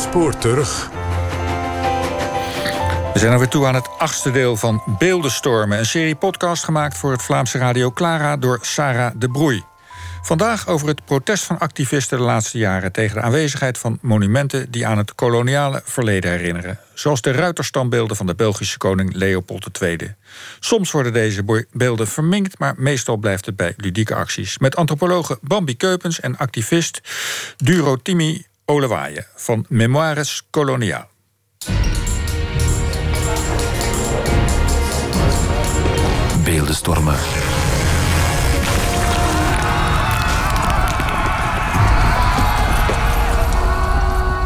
spoor terug. We zijn alweer toe aan het achtste deel van Beeldenstormen. Een serie podcast gemaakt voor het Vlaamse Radio Clara door Sarah de Broei. Vandaag over het protest van activisten de laatste jaren tegen de aanwezigheid van monumenten die aan het koloniale verleden herinneren. Zoals de ruiterstambeelden van de Belgische koning Leopold II. Soms worden deze beelden verminkt, maar meestal blijft het bij ludieke acties. Met antropologe Bambi Keupens en activist Duro Timi Olewaaien van Memoires Coloniaal. Beeldenstormen.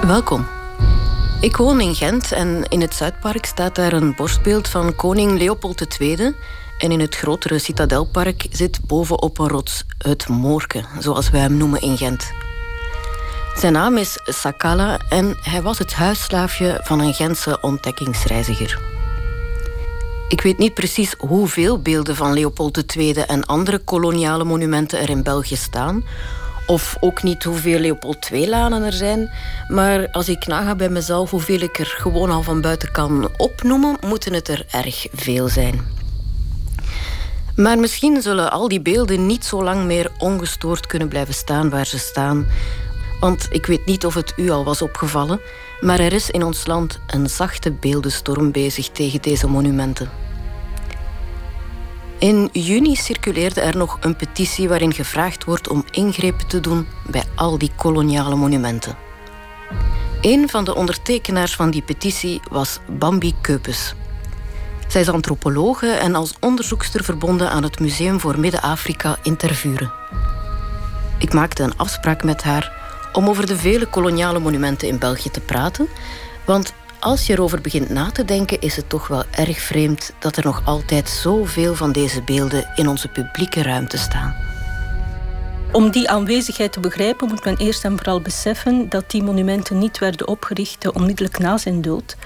Welkom. Ik woon in Gent en in het Zuidpark staat daar een borstbeeld van koning Leopold II. En in het grotere Citadelpark zit bovenop een rots het Moorke, zoals wij hem noemen in Gent. Zijn naam is Sakala en hij was het huisslaafje van een Gentse ontdekkingsreiziger. Ik weet niet precies hoeveel beelden van Leopold II en andere koloniale monumenten er in België staan, of ook niet hoeveel Leopold II-lanen er zijn. Maar als ik naga bij mezelf hoeveel ik er gewoon al van buiten kan opnoemen, moeten het er erg veel zijn. Maar misschien zullen al die beelden niet zo lang meer ongestoord kunnen blijven staan waar ze staan. Want ik weet niet of het u al was opgevallen, maar er is in ons land een zachte beeldenstorm bezig tegen deze monumenten. In juni circuleerde er nog een petitie waarin gevraagd wordt om ingrepen te doen bij al die koloniale monumenten. Een van de ondertekenaars van die petitie was Bambi Keupes. Zij is antropologe en als onderzoekster verbonden aan het Museum voor Midden-Afrika in Tervuren. Ik maakte een afspraak met haar om over de vele koloniale monumenten in België te praten, want als je erover begint na te denken, is het toch wel erg vreemd dat er nog altijd zoveel van deze beelden in onze publieke ruimte staan. Om die aanwezigheid te begrijpen moet men eerst en vooral beseffen dat die monumenten niet werden opgericht onmiddellijk na zijn dood.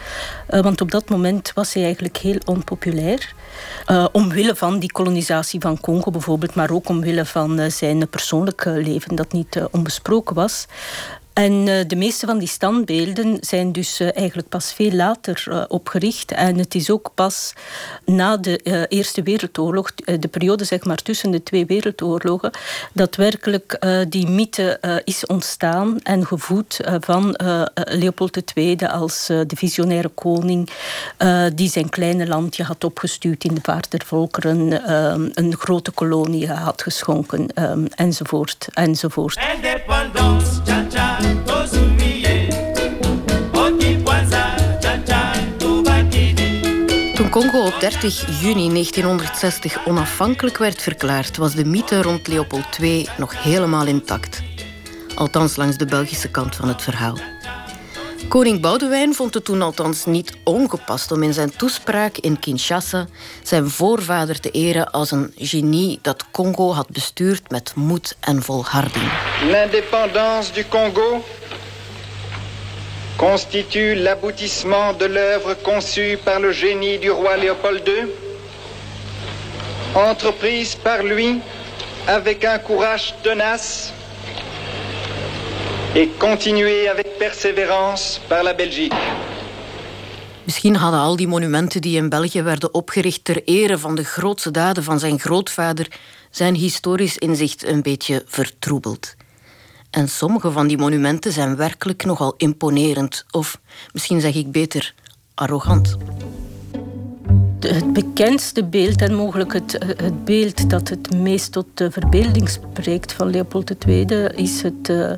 Uh, want op dat moment was hij eigenlijk heel onpopulair. Uh, omwille van die kolonisatie van Congo bijvoorbeeld, maar ook omwille van uh, zijn persoonlijke leven dat niet onbesproken was. En eh, de meeste van die standbeelden zijn dus uh, eigenlijk pas veel later uh, opgericht. En het is ook pas na de Eerste Wereldoorlog, de periode zeg maar tussen de twee wereldoorlogen, dat werkelijk die mythe is ontstaan en gevoed van Leopold II als de visionaire koning die zijn kleine landje had opgestuurd in de vaart der volkeren, een grote kolonie had geschonken, enzovoort, enzovoort. Toen Congo op 30 juni 1960 onafhankelijk werd verklaard, was de mythe rond Leopold II nog helemaal intact. Althans langs de Belgische kant van het verhaal. Koning Boudewijn vond het toen althans niet ongepast om in zijn toespraak in Kinshasa zijn voorvader te eren als een genie dat Congo had bestuurd met moed en volharding. L'indépendance du Congo constitue l'aboutissement de l'œuvre conçue par le génie du roi Léopold II, entreprise par lui avec un courage tenace et continué avec persévérance par la Belgique. Misschien hadden al die monumenten die in België werden opgericht ter ere van de grootste daden van zijn grootvader zijn historisch inzicht een beetje vertroebeld. En sommige van die monumenten zijn werkelijk nogal imponerend, of misschien zeg ik beter arrogant het bekendste beeld en mogelijk het, het beeld dat het meest tot de verbeelding spreekt van Leopold II is het uh,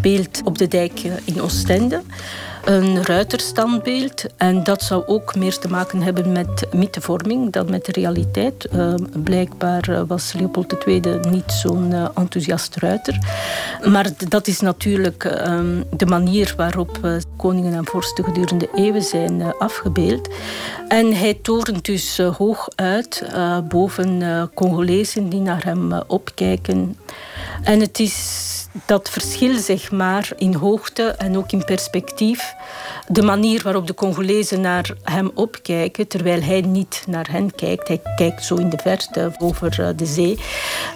beeld op de dijk in Oostende een ruiterstandbeeld. En dat zou ook meer te maken hebben met mythevorming dan met de realiteit. Uh, blijkbaar eh, was Leopold II niet zo'n uh, enthousiast ruiter. Maar dat is natuurlijk ehm, de manier waarop koningen en vorsten gedurende eeuwen zijn afgebeeld. En hij torent dus hoog uit boven Congolezen die naar hem opkijken. En het is dat verschil zeg maar, in hoogte en ook in perspectief, de manier waarop de Congolezen naar hem opkijken, terwijl hij niet naar hen kijkt, hij kijkt zo in de verte over eh, de zee,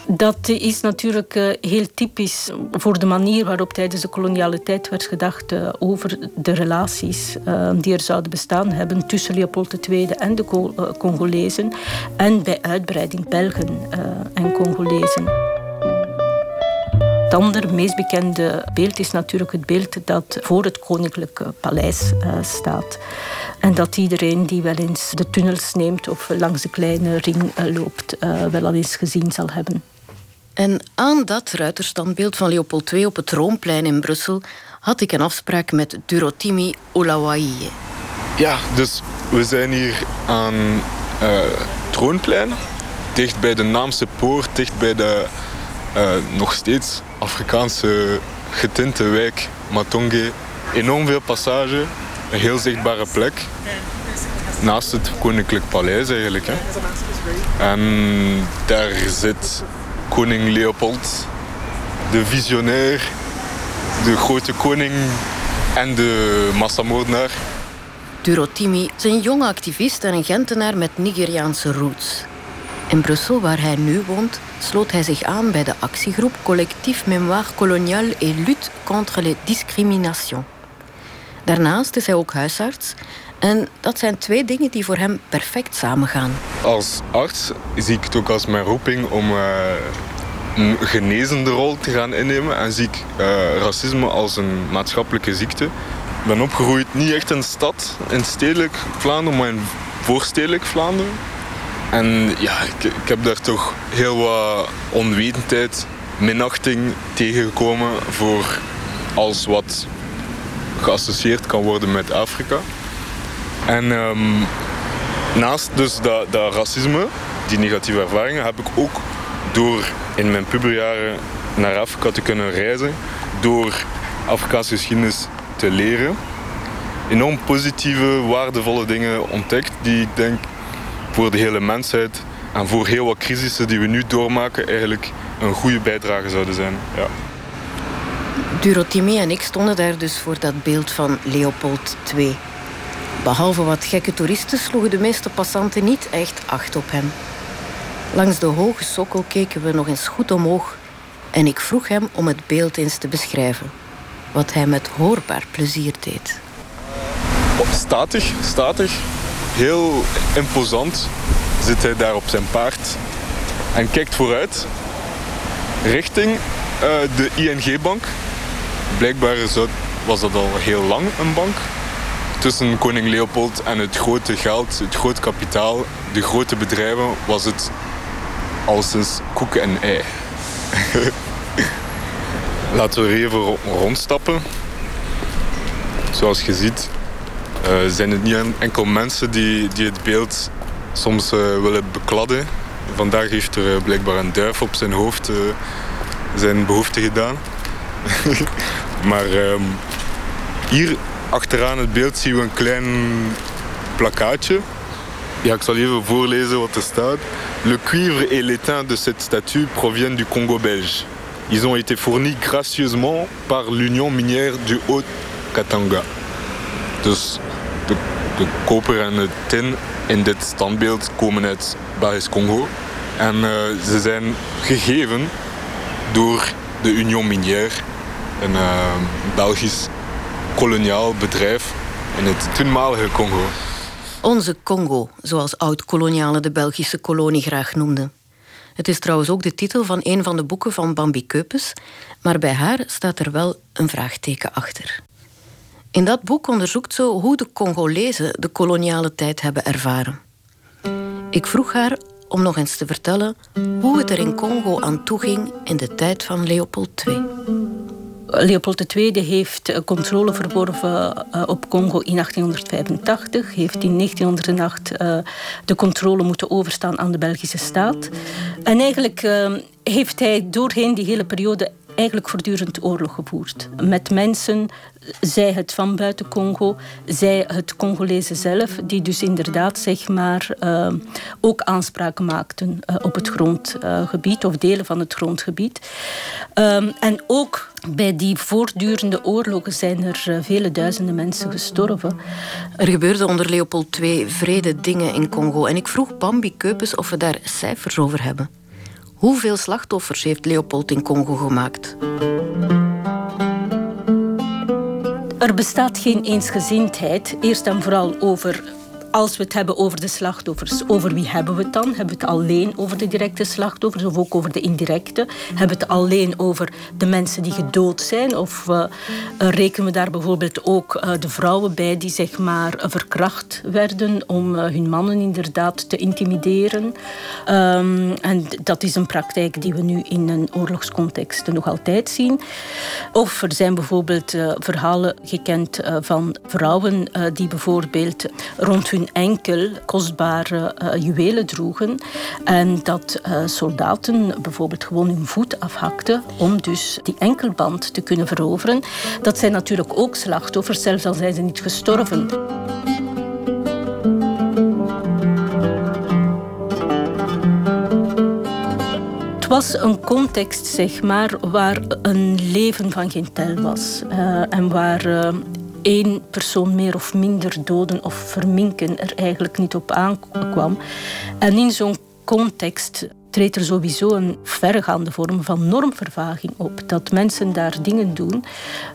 dat is natuurlijk eh, heel typisch voor de manier waarop tijdens de koloniale tijd werd gedacht eh, over de relaties die er zouden bestaan hebben tussen Leopold II en de Congolezen en bij uitbreiding Belgen en Congolezen. Het andere, meest bekende beeld is natuurlijk het beeld dat voor het Koninklijke Paleis uh, staat. En dat iedereen die wel eens de tunnels neemt of langs de kleine ring uh, loopt, uh, wel al eens gezien zal hebben. En aan dat ruiterstandbeeld van Leopold II op het Roomplein in Brussel had ik een afspraak met Durotimi Olawaie. Ja, dus we zijn hier aan het Troonplein, dicht bij de Naamse Poort, dicht bij de nog steeds Afrikaanse getinte wijk Matonge. Enorm veel passage, een heel zichtbare plek. Naast het Koninklijk Paleis eigenlijk. Hè. En daar zit koning Leopold, de visionair, de grote koning en de massamoordenaar. Durotimi is een jonge activist en een Gentenaar met Nigeriaanse roots. In Brussel, waar hij nu woont, sloot hij zich aan bij de actiegroep Collectif Mémoire Coloniale et Lutte contre les Discriminations. Daarnaast is hij ook huisarts en dat zijn twee dingen die voor hem perfect samengaan. Als arts zie ik het ook als mijn roeping om uh, een genezende rol te gaan innemen en zie ik uh, racisme als een maatschappelijke ziekte. Ik ben opgegroeid niet echt in stad, in stedelijk Vlaanderen, maar in voorstedelijk Vlaanderen. En ja, ik, ik heb daar toch heel wat onwetendheid, minachting tegengekomen voor alles wat geassocieerd kan worden met Afrika. En um, naast dus dat, dat racisme, die negatieve ervaringen, heb ik ook door in mijn puberjaren naar Afrika te kunnen reizen, door Afrikaanse geschiedenis te leren, enorm positieve, waardevolle dingen ontdekt die ik denk voor de hele mensheid en voor heel wat crisissen die we nu doormaken eigenlijk een goede bijdrage zouden zijn. Ja. Durotimi en ik stonden daar dus voor dat beeld van Leopold II. Behalve wat gekke toeristen sloegen de meeste passanten niet echt acht op hem. Langs de hoge sokkel keken we nog eens goed omhoog en ik vroeg hem om het beeld eens te beschrijven. Wat hij met hoorbaar plezier deed. Statig, statig heel imposant zit hij daar op zijn paard en kijkt vooruit richting uh, de ING-bank. Blijkbaar was dat al heel lang een bank. Tussen koning Leopold en het grote geld, het grote kapitaal, de grote bedrijven, was het al sinds koek en ei. Laten we even rondstappen. Zoals je ziet, zijn het niet enkel mensen die, die het beeld soms uh, willen bekladden. Vandaag heeft er uh, blijkbaar een duif op zijn hoofd zijn behoefte gedaan. maar um, hier achteraan het beeld zien we een klein plakkaatje. Ja, ik zal even voorlezen wat er staat. Le cuivre et l'étain de cette statue proviennent du Congo belge. Ils ont été fournis gracieusement par l'Union minière du Haut-Katanga. Dus de, koper en de tin in dit standbeeld komen uit Belgisch Congo. En uh, ze zijn gegeven door de Union Minière, een uh, Belgisch koloniaal bedrijf in het toenmalige Congo. Onze Congo, zoals oud-kolonialen de Belgische kolonie graag noemden. Het is trouwens ook de titel van een van de boeken van Bambi Keupes, maar bij haar staat er wel een vraagteken achter. In dat boek onderzoekt ze hoe de Congolezen de koloniale tijd hebben ervaren. Ik vroeg haar om nog eens te vertellen hoe het er in Congo aan toe ging in de tijd van Leopold II. Leopold II heeft controle verworven eh, op Congo in 1885, heeft in 1908 eh, de controle moeten overstaan aan de Belgische staat. En eigenlijk eh, heeft hij doorheen die hele periode eigenlijk voortdurend oorlog gevoerd. Met mensen, zij het van buiten Congo, zij het Congolese zelf, die dus inderdaad zeg maar, uh, ook aanspraak maakten uh, op het grondgebied of delen van het grondgebied. Um, en ook bij die voortdurende oorlogen zijn er vele duizenden mensen gestorven. Er gebeurde onder Leopold II vrede dingen in Congo. En ik vroeg Bambi Keupens of we daar cijfers over hebben. Hoeveel slachtoffers heeft Leopold in Congo gemaakt? Er bestaat geen eensgezindheid, eerst en vooral over als we het hebben over de slachtoffers, over wie hebben we het dan? Hebben we het alleen over de directe slachtoffers of ook over de indirecte? Hebben we het alleen over de mensen die gedood zijn? Of uh, rekenen we daar bijvoorbeeld ook uh, de vrouwen bij die zeg maar verkracht werden om hun mannen inderdaad te intimideren? Um, en dat is een praktijk die we nu in een oorlogscontext nog altijd zien. Of er zijn bijvoorbeeld verhalen gekend van vrouwen die bijvoorbeeld rond hun enkel kostbare uh, juwelen droegen. En dat uh, soldaten bijvoorbeeld gewoon hun voet afhakten om dus die enkelband te kunnen veroveren. Dat zijn natuurlijk ook slachtoffers, zelfs al zijn ze niet gestorven. Het was een context, zeg maar, waar een leven van geen tel was. Uh, en waar één persoon meer of minder doden of verminken er eigenlijk niet op aankwam. En in zo'n context treedt er sowieso een verregaande vorm van normvervaging op. Dat mensen daar dingen doen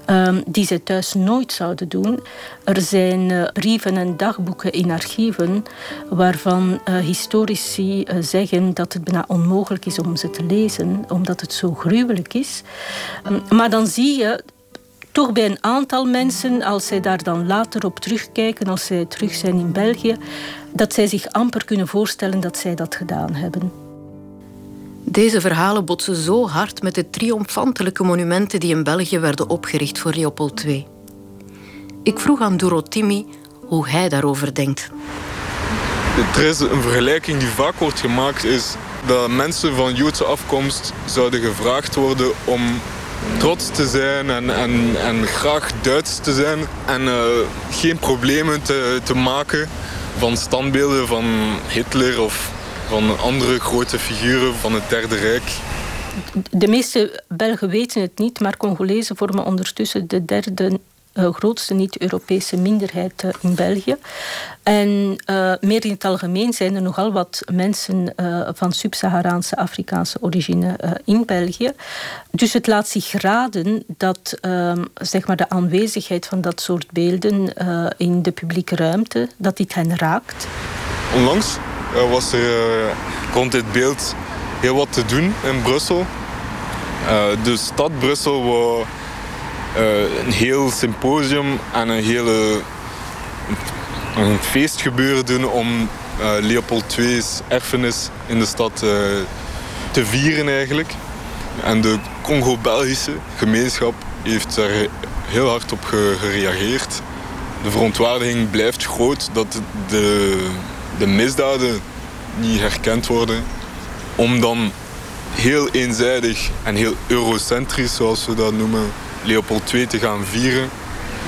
um, die ze thuis nooit zouden doen. Er zijn uh, brieven en dagboeken in archieven waarvan uh, historici uh, zeggen dat het bijna onmogelijk is om ze te lezen, omdat het zo gruwelijk is. Um, maar dan zie je toch bij een aantal mensen, als zij daar dan later op terugkijken, als zij terug zijn in België, dat zij zich amper kunnen voorstellen dat zij dat gedaan hebben. Deze verhalen botsen zo hard met de triomfantelijke monumenten die in België werden opgericht voor Leopold II. Ik vroeg aan Dorotimi hoe hij daarover denkt. Er is een vergelijking die vaak wordt gemaakt, is dat mensen van Joodse afkomst zouden gevraagd worden om trots te zijn en, en, en graag Duits te zijn. En uh, geen problemen te, te maken van standbeelden van Hitler of van andere grote figuren van het Derde Rijk. De meeste Belgen weten het niet, maar Congolezen vormen ondertussen de derde grootste niet-Europese minderheid uh, in België. En uh, meer in het algemeen zijn er nogal wat mensen van sub-Saharaanse Afrikaanse origine in België. Dus het laat zich raden dat ehm, zeg maar de aanwezigheid van dat soort beelden in de publieke ruimte, dat dit hen raakt. Onlangs was er rond dit beeld heel wat te doen in Brussel. de stad Brussel een heel symposium en een hele een feestgebeuren doen om uh, Leopold II's erfenis in de stad uh, te vieren eigenlijk. En de Congo-Belgische gemeenschap heeft daar heel hard op gereageerd. De verontwaardiging blijft groot dat de, de misdaden niet herkend worden. Om dan heel eenzijdig en heel eurocentrisch, zoals we dat noemen, Leopold II te gaan vieren,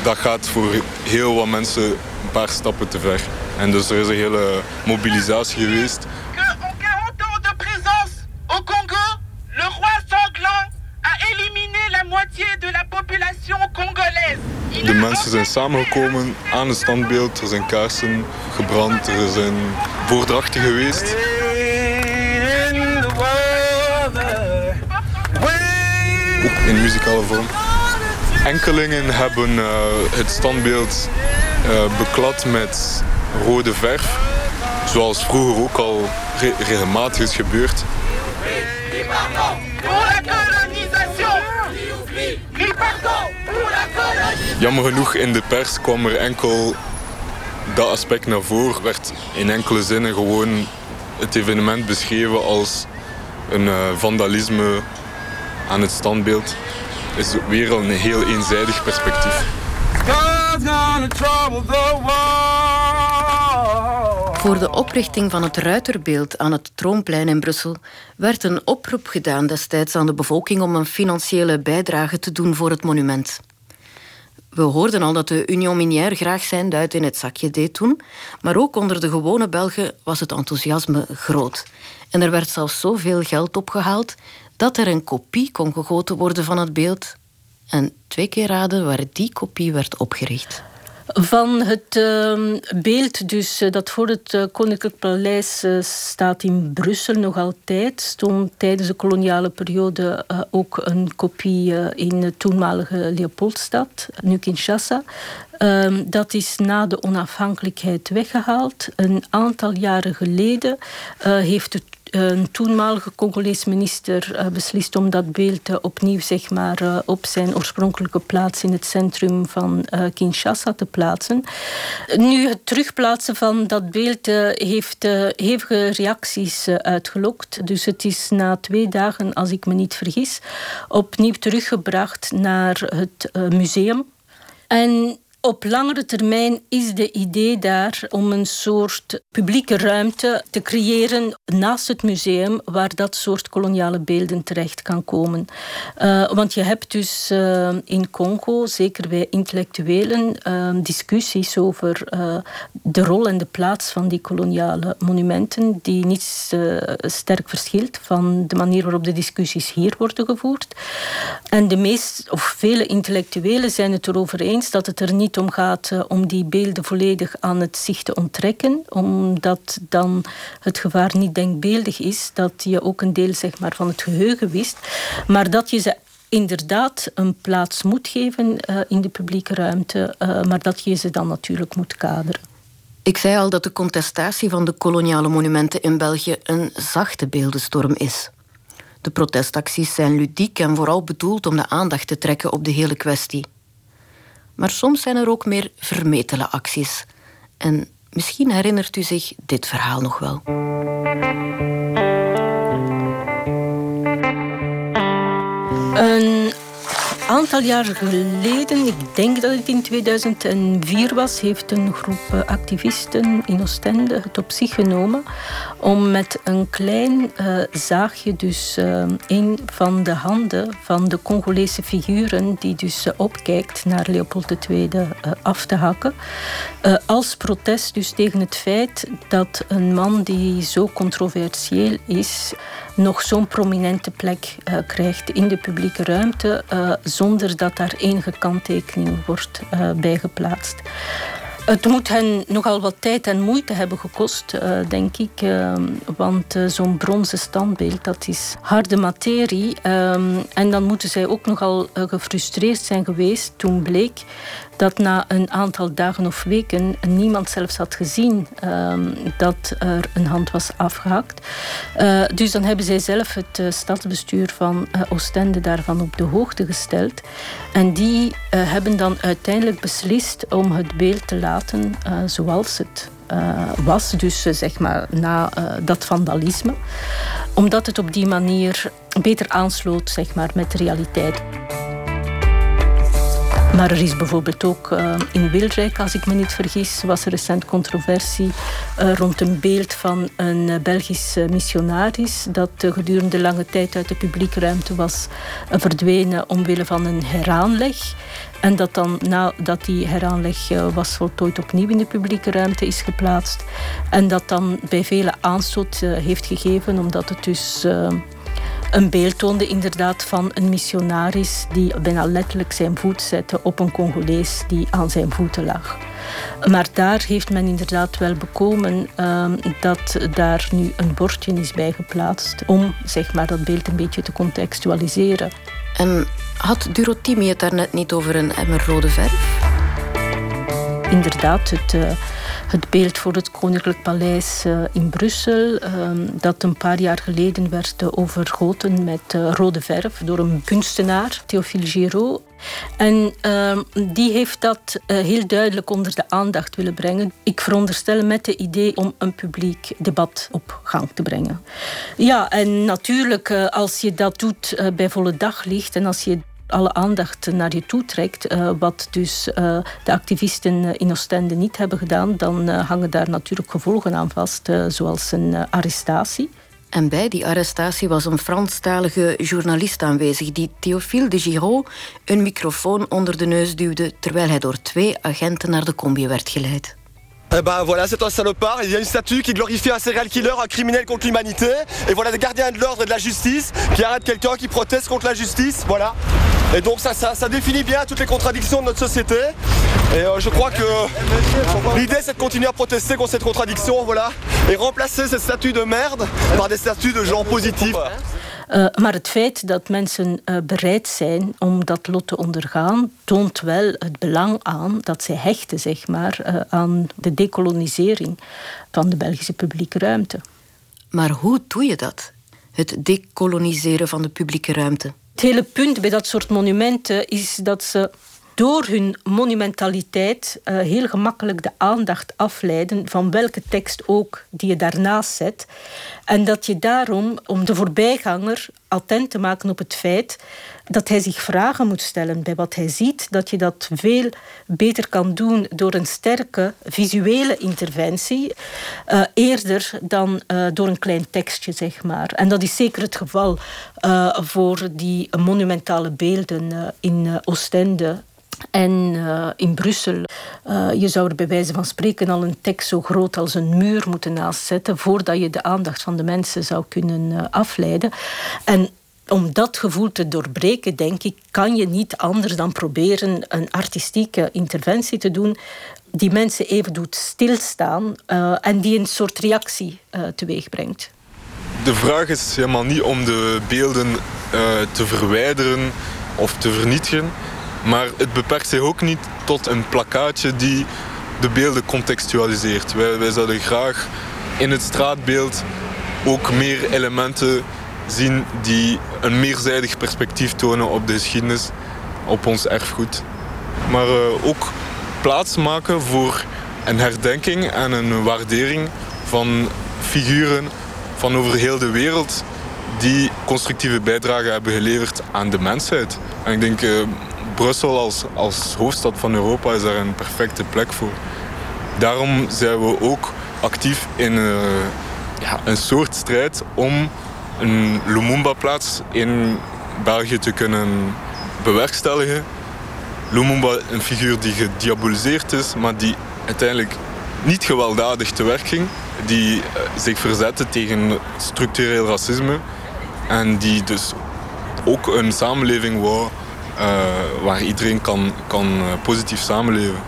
dat gaat voor heel wat mensen een paar stappen te ver. En dus er is een hele mobilisatie geweest. De mensen zijn samengekomen aan het standbeeld. Er zijn kaarsen gebrand, er zijn voordrachten geweest. Ook in muzikale vorm. Enkelingen hebben uh, het standbeeld uh, beklad met rode verf. Zoals vroeger ook al re regelmatig is gebeurd. Jammer genoeg in de pers kwam er enkel dat aspect naar voren. Werd in enkele zinnen gewoon het evenement beschreven als een uh, vandalisme aan het standbeeld is weer een heel eenzijdig perspectief. Voor de oprichting van het Ruiterbeeld aan het Troomplein in Brussel werd een oproep gedaan destijds aan de bevolking om een financiële bijdrage te doen voor het monument. We hoorden al dat de Union Minière graag zijn duit in het zakje deed toen, maar ook onder de gewone Belgen was het enthousiasme groot. En er werd zelfs zoveel geld opgehaald dat er een kopie kon gegoten worden van het beeld. En twee keer raden waar die kopie werd opgericht. Van het uh, beeld dus, uh, dat voor het uh, Koninklijk Paleis staat in Brussel nog altijd, stond tijdens de koloniale periode ook een kopie in de toenmalige Leopoldstad, nu Kinshasa. Ehm, dat is na de onafhankelijkheid weggehaald. Een aantal jaren geleden heeft het een toenmalige Congolese minister uh, beslist om dat beeld uh, opnieuw zeg maar, uh, op zijn oorspronkelijke plaats in het centrum van Kinshasa te plaatsen. Nu, het terugplaatsen van dat beeld heeft hevige reacties uitgelokt. Dus het is na twee dagen, als ik me niet vergis, opnieuw teruggebracht naar het museum. En op langere termijn is de idee daar om een soort publieke ruimte te creëren naast het museum waar dat soort koloniale beelden terecht kan komen. Uh, want je hebt dus uh, in Congo, zeker bij intellectuelen, uh, discussies over de rol en de plaats van die koloniale monumenten, die niet sterk verschilt van de manier waarop de discussies hier worden gevoerd. En de meest, of vele intellectuelen zijn het erover eens dat het er niet om gaat om die beelden volledig aan het zicht te onttrekken, omdat dan het gevaar niet denkbeeldig is dat je ook een deel zeg maar, van het geheugen wist, maar dat je ze inderdaad een plaats moet geven uh, in de publieke ruimte, uh, maar dat je ze dan natuurlijk moet kaderen. Ik zei al dat de contestatie van de koloniale monumenten in België een zachte beeldenstorm is. De protestacties zijn ludiek en vooral bedoeld om de aandacht te trekken op de hele kwestie. Maar soms zijn er ook meer vermetele acties. En misschien herinnert u zich dit verhaal nog wel. Aantal jaren geleden, ik denk dat het in 2004 was, heeft een groep eh, activisten in Oostende het op zich genomen om met een klein uh, zaagje, dus uh, een van de handen van de Congolese figuren die dus opkijkt naar Leopold II af te hakken. als protest dus tegen het feit dat een man die zo controversieel is, nog zo'n prominente plek krijgt in de publieke ruimte zonder dat daar enige kanttekening wordt uh, bij geplaatst. Het moet hen nogal wat tijd en moeite hebben gekost, uh, denk ik. Uh, want uh, zo'n bronzen standbeeld, dat is harde materie. en dan moeten zij ook nogal gefrustreerd zijn geweest toen bleek dat na een aantal dagen of weken niemand zelfs had gezien um, dat er een hand was afgehakt. Dus dan hebben zij zelf het stadsbestuur van Oostende daarvan op de hoogte gesteld. En die hebben dan uiteindelijk beslist om het beeld te laten zoals het was, dus zeg maar na dat vandalisme. Omdat het op die manier beter aansloot zeg maar, met de realiteit. Maar er is bijvoorbeeld ook uh, in Wildrijk, als ik me niet vergis, was er recent controversie uh, rond een beeld van een uh, Belgisch missionaris dat gedurende lange tijd uit de publieke ruimte was verdwenen omwille van een heraanleg. En dat dan nadat die heraanleg was voltooid opnieuw in de publieke ruimte is geplaatst. En dat dan bij velen aanstoot heeft gegeven, omdat het dus een beeld toonde inderdaad van een missionaris die bijna letterlijk zijn voet zette op een Congolees die aan zijn voeten lag. Maar daar heeft men inderdaad wel bekomen uh, dat daar nu een bordje is bij geplaatst om zeg maar, dat beeld een beetje te contextualiseren. En had Durotimi het daarnet niet over een emmer rode verf? Inderdaad, het, uh, het beeld voor het Koninklijk Paleis uh, in Brussel, ehm, dat een paar jaar geleden werd overgoten met uh, rode verf door een kunstenaar, Théophile Giraud. En uh, die heeft dat uh, heel duidelijk onder de aandacht willen brengen. Ik veronderstel met het idee om een publiek debat op gang te brengen. Ja, en natuurlijk, als je dat doet bij volle daglicht en als je alle aandacht naar je toe trekt, uh, wat dus uh, de activisten in Oostende niet hebben gedaan, dan uh, hangen daar natuurlijk gevolgen aan vast, zoals een arrestatie. En bij die arrestatie was een Franstalige journalist aanwezig die Théophile de Giraud een microfoon onder de neus duwde terwijl hij door twee agenten naar de combi werd geleid. Eh ben voilà, c'est un salopard. Il y a une statue qui glorifie un serial killer, un criminel contre l'humanité. Et voilà des gardiens de l'ordre et de la justice qui arrêtent quelqu'un qui proteste contre la justice. Voilà. Et donc ça, ça, ça définit bien toutes les contradictions de notre société. Et euh, je crois que l'idée c'est de continuer à protester contre cette contradiction, voilà. Et remplacer cette statue de merde par des statues de gens positifs. Uh, maar het feit dat mensen uh, bereid zijn om dat lot te ondergaan, toont wel het belang aan dat zij hechten zeg maar, uh, aan de decolonisering van de Belgische publieke ruimte. Maar hoe doe je dat? Het decoloniseren van de publieke ruimte? Het hele punt bij dat soort monumenten is dat ze door hun monumentaliteit uh, heel gemakkelijk de aandacht afleiden van welke tekst ook die je daarnaast zet. En dat je daarom, om de voorbijganger attent te maken op het feit dat hij zich vragen moet stellen bij wat hij ziet, dat je dat veel beter kan doen door een sterke visuele interventie, uh, eerder dan uh, door een klein tekstje, zeg maar. En dat is zeker het geval voor die monumentale beelden in Oostende en uh, in Brussel, uh, je zou er bij wijze van spreken al een tekst zo groot als een muur moeten naast zetten voordat je de aandacht van de mensen zou kunnen uh, afleiden. En om dat gevoel te doorbreken, denk ik, kan je niet anders dan proberen een artistieke interventie te doen die mensen even doet stilstaan en die een soort reactie teweeg brengt. De vraag is helemaal niet om de beelden te verwijderen of te vernietigen. Maar het beperkt zich ook niet tot een plakkaatje die de beelden contextualiseert. Wij, wij zouden graag in het straatbeeld ook meer elementen zien die een meerzijdig perspectief tonen op de geschiedenis, op ons erfgoed. Maar uh, ook plaats maken voor een herdenking en een waardering van figuren van over heel de wereld die constructieve bijdrage hebben geleverd aan de mensheid. En ik denk, uh, Brussel als, als hoofdstad van Europa is daar een perfecte plek voor. Daarom zijn we ook actief in uh, ja, een soort strijd om een Lumumba-plaats in België te kunnen bewerkstelligen. Lumumba, een figuur die gediaboliseerd is, maar die uiteindelijk niet gewelddadig te werk ging. Die uh, zich verzette tegen structureel racisme. En die dus ook een samenleving wou uh, waar iedereen kan, kan uh, positief samenleven.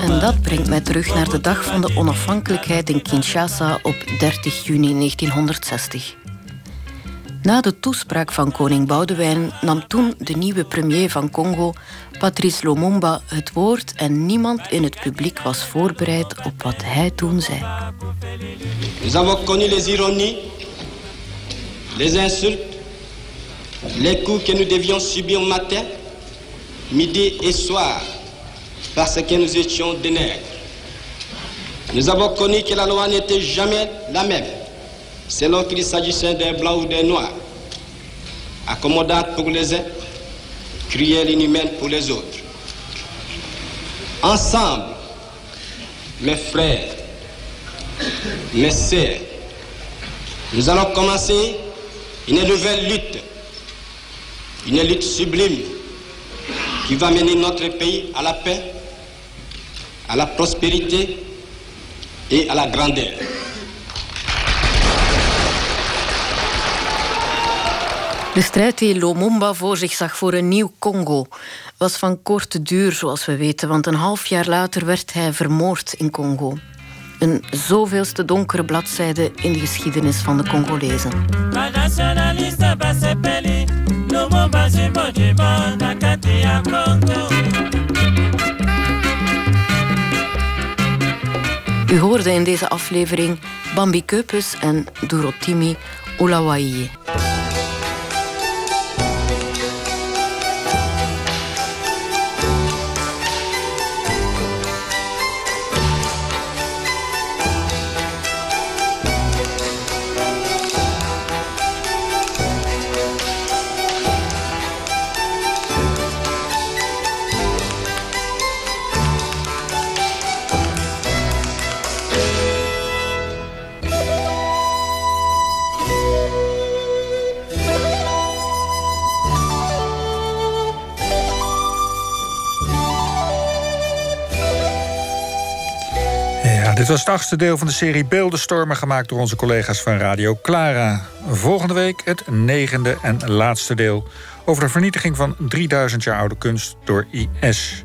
En dat brengt mij terug naar de dag van de onafhankelijkheid in Kinshasa op 30 juni 1960. Na de toespraak van koning Boudewijn nam toen de nieuwe premier van Congo, Patrice Lumumba, het woord en niemand in het publiek was voorbereid op wat hij toen zei. Nous avons connu les ironies, les insultes, les coups que nous devions subir matin, midi et soir parce que nous étions des nègres. Nous avons connu que la loi n'était jamais la même selon qu'il s'agissait des blancs ou des noirs, accommodante pour les uns, cruelle inhumaine pour les autres. Ensemble, mes frères, mes sœurs, nous allons commencer une nouvelle lutte, une lutte sublime qui va mener notre pays à la paix, à la prospérité et à la grandeur. De strijd die Lumumba voor zich zag voor een nieuw Congo was van korte duur, zoals we weten, want een half jaar later werd hij vermoord in Congo. Een zoveelste donkere bladzijde in de geschiedenis van de Congolezen. U hoorde in deze aflevering Bambi Keupes en Dorotimi Olawaye. Was het achtste deel van de serie Beeldenstormen... gemaakt door onze collega's van Radio Clara. Volgende week het negende en laatste deel... over de vernietiging van 3000 jaar oude kunst door IS.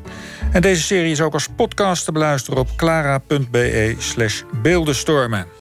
En deze serie is ook als podcast te beluisteren op clara.be slash beeldenstormen.